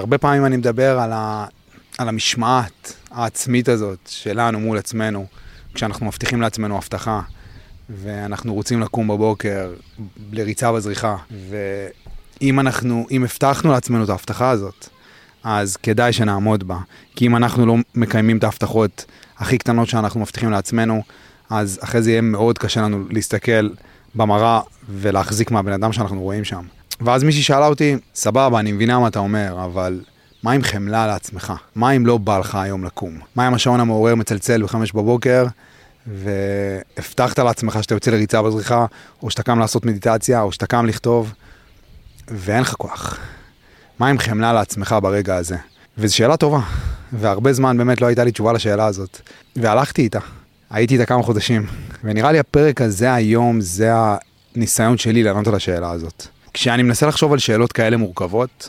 הרבה פעמים אני מדבר על, ה, על המשמעת העצמית הזאת שלנו מול עצמנו, כשאנחנו מבטיחים לעצמנו הבטחה, ואנחנו רוצים לקום בבוקר לריצה בזריחה, ואם אנחנו, אם הבטחנו לעצמנו את ההבטחה הזאת, אז כדאי שנעמוד בה. כי אם אנחנו לא מקיימים את ההבטחות הכי קטנות שאנחנו מבטיחים לעצמנו, אז אחרי זה יהיה מאוד קשה לנו להסתכל במראה ולהחזיק מהבן אדם שאנחנו רואים שם. ואז מישהי שאלה אותי, סבבה, אני מבינה מה אתה אומר, אבל מה עם חמלה לעצמך? מה אם לא בא לך היום לקום? מה אם השעון המעורר מצלצל בחמש בבוקר, והבטחת לעצמך שאתה יוצא לריצה בזריחה, או שאתה קם לעשות מדיטציה, או שאתה קם לכתוב, ואין לך כוח. מה עם חמלה לעצמך ברגע הזה? וזו שאלה טובה, והרבה זמן באמת לא הייתה לי תשובה לשאלה הזאת. והלכתי איתה, הייתי איתה כמה חודשים, ונראה לי הפרק הזה היום, זה הניסיון שלי לענות על השאלה הזאת. כשאני מנסה לחשוב על שאלות כאלה מורכבות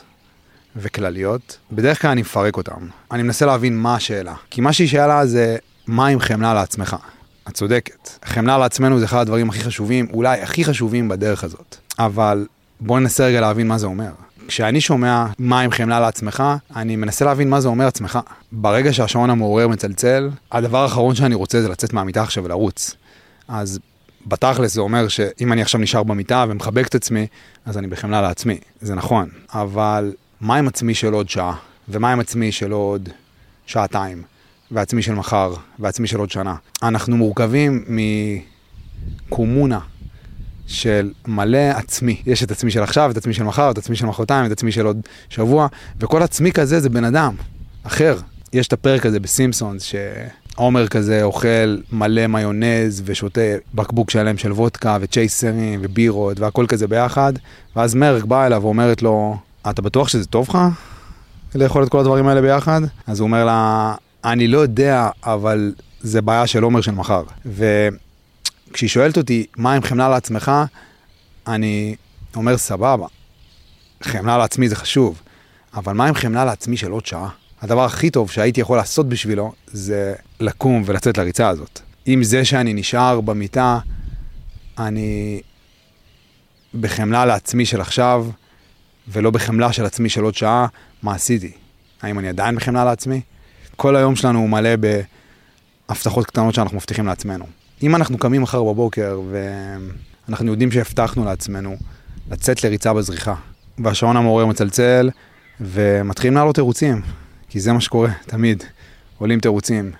וכלליות, בדרך כלל אני מפרק אותן. אני מנסה להבין מה השאלה. כי מה שהיא שאלה זה, מה עם חמלה לעצמך? את צודקת. חמלה לעצמנו זה אחד הדברים הכי חשובים, אולי הכי חשובים בדרך הזאת. אבל בואו ננסה רגע להבין מה זה אומר. כשאני שומע מה עם חמלה לעצמך, אני מנסה להבין מה זה אומר עצמך. ברגע שהשעון המעורר מצלצל, הדבר האחרון שאני רוצה זה לצאת מהמיטה עכשיו ולרוץ. אז בתכלס זה אומר שאם אני עכשיו נשאר במיטה ומחבק את עצמי, אז אני בחמלה לעצמי. זה נכון. אבל מה עם עצמי של עוד שעה? ומה עם עצמי של עוד שעתיים? ועצמי של מחר? ועצמי של עוד שנה? אנחנו מורכבים מקומונה של מלא עצמי. יש את עצמי של עכשיו, את עצמי של מחר, את עצמי של מחרתיים, את עצמי של עוד שבוע, וכל עצמי כזה זה בן אדם אחר. יש את הפרק הזה בסימפסונס, שעומר כזה אוכל מלא מיונז ושותה בקבוק שלם של וודקה וצ'ייסרים ובירות והכל כזה ביחד, ואז מרק באה אליו ואומרת לו, אתה בטוח שזה טוב לך לאכול את כל הדברים האלה ביחד? אז הוא אומר לה, אני לא יודע, אבל זה בעיה של עומר של מחר. ו... כשהיא שואלת אותי, מה עם חמלה לעצמך? אני אומר, סבבה, חמלה לעצמי זה חשוב, אבל מה עם חמלה לעצמי של עוד שעה? הדבר הכי טוב שהייתי יכול לעשות בשבילו זה לקום ולצאת לריצה הזאת. עם זה שאני נשאר במיטה, אני בחמלה לעצמי של עכשיו, ולא בחמלה של עצמי של עוד שעה, מה עשיתי? האם אני עדיין בחמלה לעצמי? כל היום שלנו הוא מלא בהבטחות קטנות שאנחנו מבטיחים לעצמנו. אם אנחנו קמים מחר בבוקר ואנחנו יודעים שהבטחנו לעצמנו לצאת לריצה בזריחה, והשעון המעורר מצלצל ומתחילים לעלות תירוצים, כי זה מה שקורה תמיד, עולים תירוצים,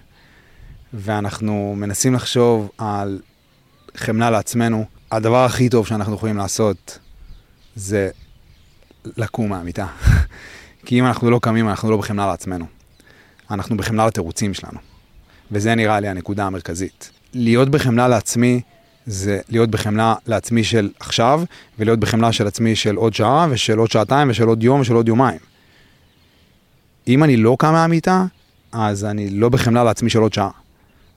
ואנחנו מנסים לחשוב על חמלה לעצמנו, הדבר הכי טוב שאנחנו יכולים לעשות זה לקום מהמיטה. כי אם אנחנו לא קמים, אנחנו לא בחמלה לעצמנו. אנחנו בחמלה לתירוצים שלנו. וזה נראה לי הנקודה המרכזית. להיות בחמלה לעצמי זה להיות בחמלה לעצמי של עכשיו, ולהיות בחמלה של עצמי של עוד שעה, ושל עוד שעתיים, ושל עוד יום, ושל עוד יומיים. אם אני לא קם מהמיטה, אז אני לא בחמלה לעצמי של עוד שעה.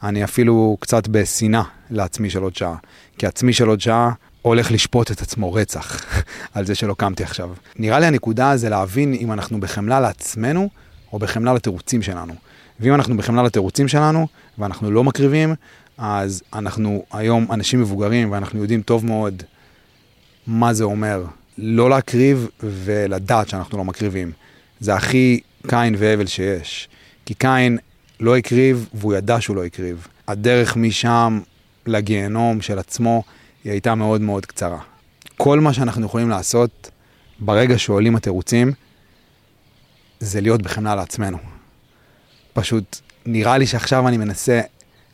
אני אפילו קצת בשנאה לעצמי של עוד שעה. כי עצמי של עוד שעה הולך לשפוט את עצמו רצח על זה שלא קמתי עכשיו. נראה לי הנקודה זה להבין אם אנחנו בחמלה לעצמנו, או בחמלה לתירוצים שלנו. ואם אנחנו בחמלה לתירוצים שלנו, ואנחנו לא מקריבים, אז אנחנו היום אנשים מבוגרים ואנחנו יודעים טוב מאוד מה זה אומר לא להקריב ולדעת שאנחנו לא מקריבים. זה הכי קין והבל שיש. כי קין לא הקריב והוא ידע שהוא לא הקריב. הדרך משם לגיהנום של עצמו היא הייתה מאוד מאוד קצרה. כל מה שאנחנו יכולים לעשות ברגע שעולים התירוצים זה להיות בחמלה לעצמנו. פשוט נראה לי שעכשיו אני מנסה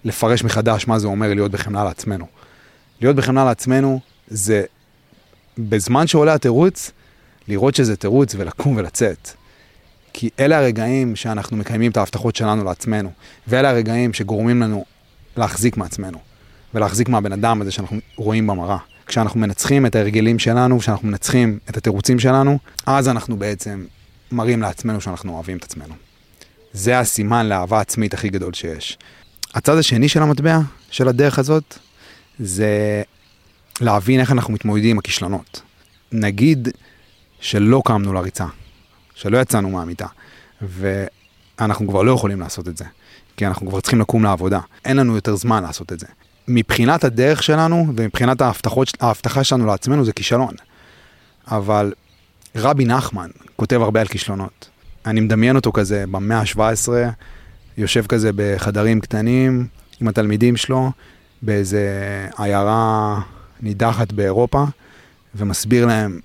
לפרש מחדש מה זה אומר להיות בחמלה לעצמנו. להיות בחמלה לעצמנו זה בזמן שעולה התירוץ, לראות שזה תירוץ ולקום ולצאת. כי אלה הרגעים שאנחנו מקיימים את ההבטחות שלנו לעצמנו, ואלה הרגעים שגורמים לנו להחזיק מעצמנו, ולהחזיק מהבן אדם הזה שאנחנו רואים במראה. כשאנחנו מנצחים את ההרגלים שלנו, כשאנחנו מנצחים את התירוצים שלנו, אז אנחנו בעצם מראים לעצמנו שאנחנו אוהבים את עצמנו. זה הסימן לאהבה עצמית הכי גדול שיש. הצד השני של המטבע, של הדרך הזאת, זה להבין איך אנחנו מתמודדים עם הכישלונות. נגיד שלא קמנו לריצה, שלא יצאנו מהמיטה, ואנחנו כבר לא יכולים לעשות את זה, כי אנחנו כבר צריכים לקום לעבודה. אין לנו יותר זמן לעשות את זה. מבחינת הדרך שלנו ומבחינת ההבטחות, ההבטחה שלנו לעצמנו זה כישלון. אבל רבי נחמן כותב הרבה על כישלונות, אני מדמיין אותו כזה במאה ה-17, יושב כזה בחדרים קטנים עם התלמידים שלו, באיזה עיירה נידחת באירופה, ומסביר להם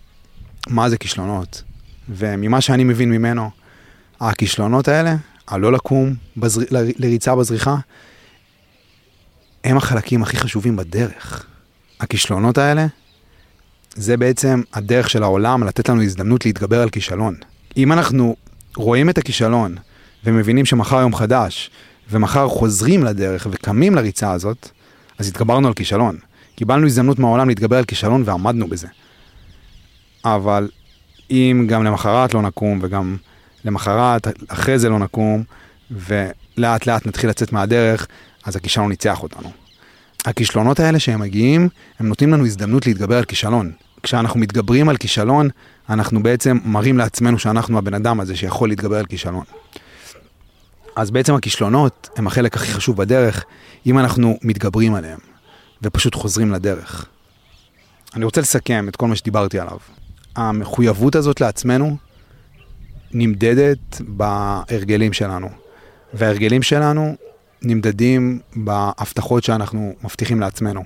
מה זה כישלונות. וממה שאני מבין ממנו, הכישלונות האלה, הלא לקום בזר... לריצה בזריחה, הם החלקים הכי חשובים בדרך. הכישלונות האלה, זה בעצם הדרך של העולם לתת לנו הזדמנות להתגבר על כישלון. אם אנחנו רואים את הכישלון ומבינים שמחר יום חדש, ומחר חוזרים לדרך וקמים לריצה הזאת, אז התגברנו על כישלון. קיבלנו הזדמנות מהעולם להתגבר על כישלון ועמדנו בזה. אבל אם גם למחרת לא נקום וגם למחרת אחרי זה לא נקום, ולאט לאט נתחיל לצאת מהדרך, אז הכישלון ניצח אותנו. הכישלונות האלה שהם מגיעים, הם נותנים לנו הזדמנות להתגבר על כישלון. כשאנחנו מתגברים על כישלון, אנחנו בעצם מראים לעצמנו שאנחנו הבן אדם הזה שיכול להתגבר על כישלון. אז בעצם הכישלונות הם החלק הכי חשוב בדרך, אם אנחנו מתגברים עליהם ופשוט חוזרים לדרך. אני רוצה לסכם את כל מה שדיברתי עליו. המחויבות הזאת לעצמנו נמדדת בהרגלים שלנו, וההרגלים שלנו נמדדים בהבטחות שאנחנו מבטיחים לעצמנו.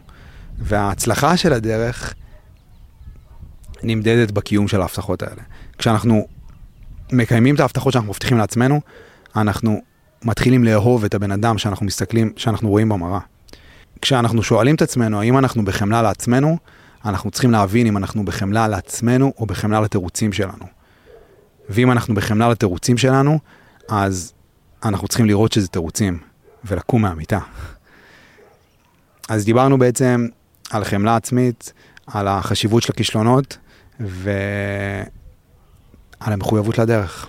וההצלחה של הדרך נמדדת בקיום של ההבטחות האלה. כשאנחנו מקיימים את ההבטחות שאנחנו מבטיחים לעצמנו, אנחנו מתחילים לאהוב את הבן אדם שאנחנו מסתכלים, שאנחנו רואים במראה. כשאנחנו שואלים את עצמנו האם אנחנו בחמלה לעצמנו, אנחנו צריכים להבין אם אנחנו בחמלה לעצמנו או בחמלה לתירוצים שלנו. ואם אנחנו בחמלה לתירוצים שלנו, אז אנחנו צריכים לראות שזה תירוצים, ולקום מהמיטה. אז דיברנו בעצם על חמלה עצמית, על החשיבות של הכישלונות, ועל המחויבות לדרך.